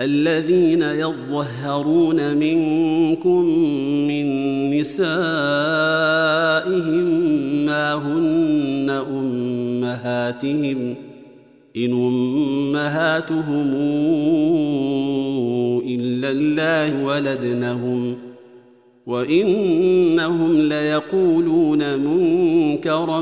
الذين يظهرون منكم من نسائهم ما هن أمهاتهم إن أمهاتهم إلا الله ولدنهم وإنهم ليقولون منكرا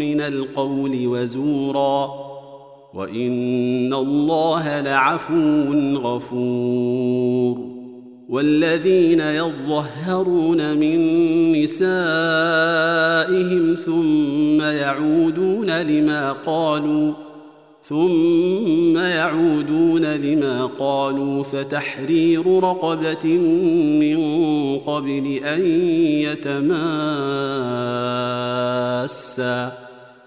من القول وزورا. وان الله لعفو غفور والذين يظهرون من نسائهم ثم يعودون لما قالوا ثم يعودون لما قالوا فتحرير رقبه من قبل ان يتماسا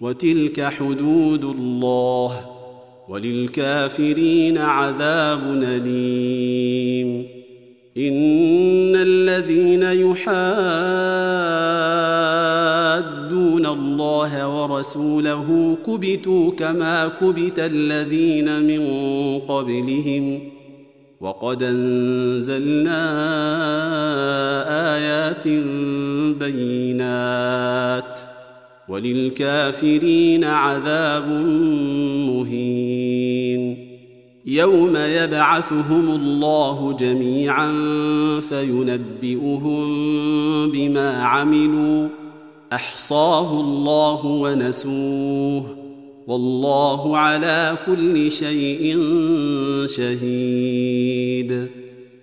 وتلك حدود الله وللكافرين عذاب أليم. إن الذين يحادون الله ورسوله كبتوا كما كبت الذين من قبلهم. وقد أنزلنا آيات بينات. وللكافرين عذاب مهين. يوم يبعثهم الله جميعا فينبئهم بما عملوا. أحصاه الله ونسوه. والله على كل شيء شهيد.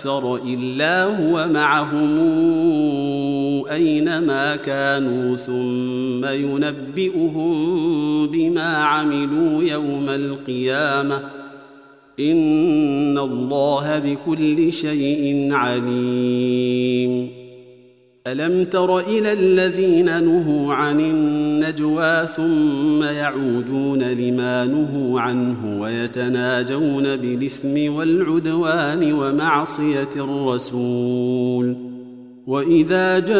أكثر إلا هو معهم. أينما كانوا ثم ينبئهم بما عملوا يوم القيامة. إن الله بكل شيء عليم. ألم تر إلى الذين نهوا عن النجوى ثم يعودون لما نهوا عنه ويتناجون بالإثم والعدوان ومعصية الرسول وإذا جاءوك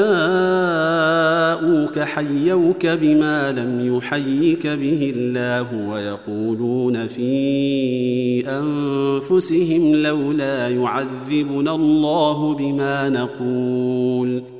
حيوك بما لم يحيك به الله ويقولون في أنفسهم لولا يعذبنا الله بما نقول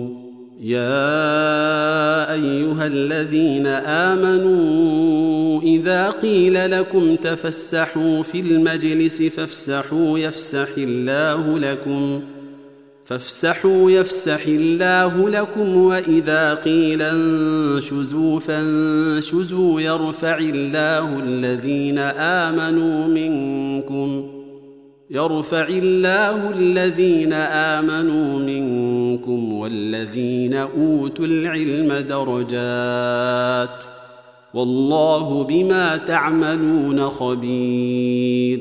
يا أيها الذين آمنوا إذا قيل لكم تفسحوا في المجلس فافسحوا يفسح الله لكم فافسحوا يفسح الله لكم وإذا قيل انشزوا فانشزوا يرفع الله الذين آمنوا منكم يرفع الله الذين آمنوا منكم والذين أوتوا العلم درجات والله بما تعملون خبير.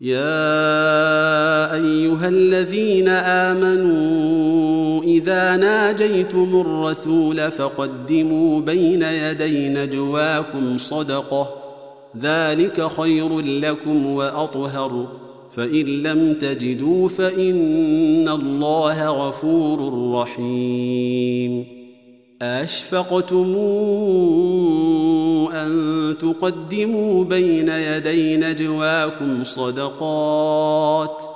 يا أيها الذين آمنوا إذا ناجيتم الرسول فقدموا بين يدي نجواكم صدقة ذلك خير لكم وأطهر. فإن لم تجدوا فإن الله غفور رحيم. أشفقتم أن تقدموا بين يدي نجواكم صدقات.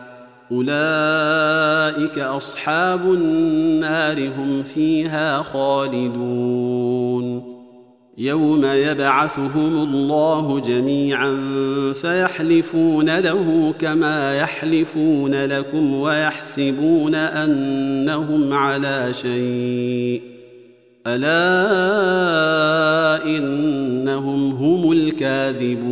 أولئك أصحاب النار هم فيها خالدون. يوم يبعثهم الله جميعا فيحلفون له كما يحلفون لكم ويحسبون أنهم على شيء. ألا إنهم هم الكاذبون.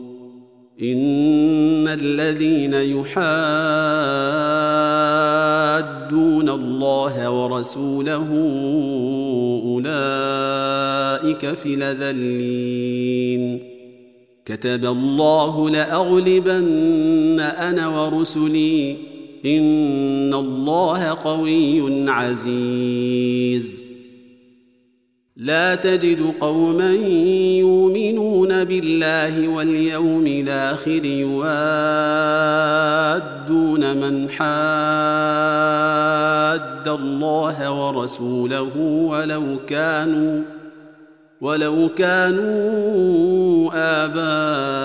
إن الذين يحادون الله ورسوله أولئك في لذلين كتب الله لأغلبن أنا ورسلي. إن الله قوي عزيز. لا تجد قوما يؤمنون بالله واليوم الآخر يوادون من حاد الله ورسوله ولو كانوا ولو كانوا آباءهم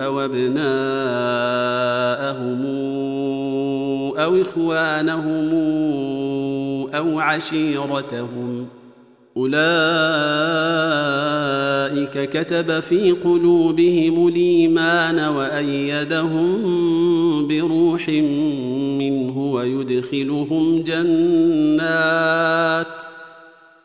أو أبناءهم أو إخوانهم أو عشيرتهم. أولئك كتب في قلوبهم الإيمان وأيدهم بروح منه ويدخلهم جنات ۖ.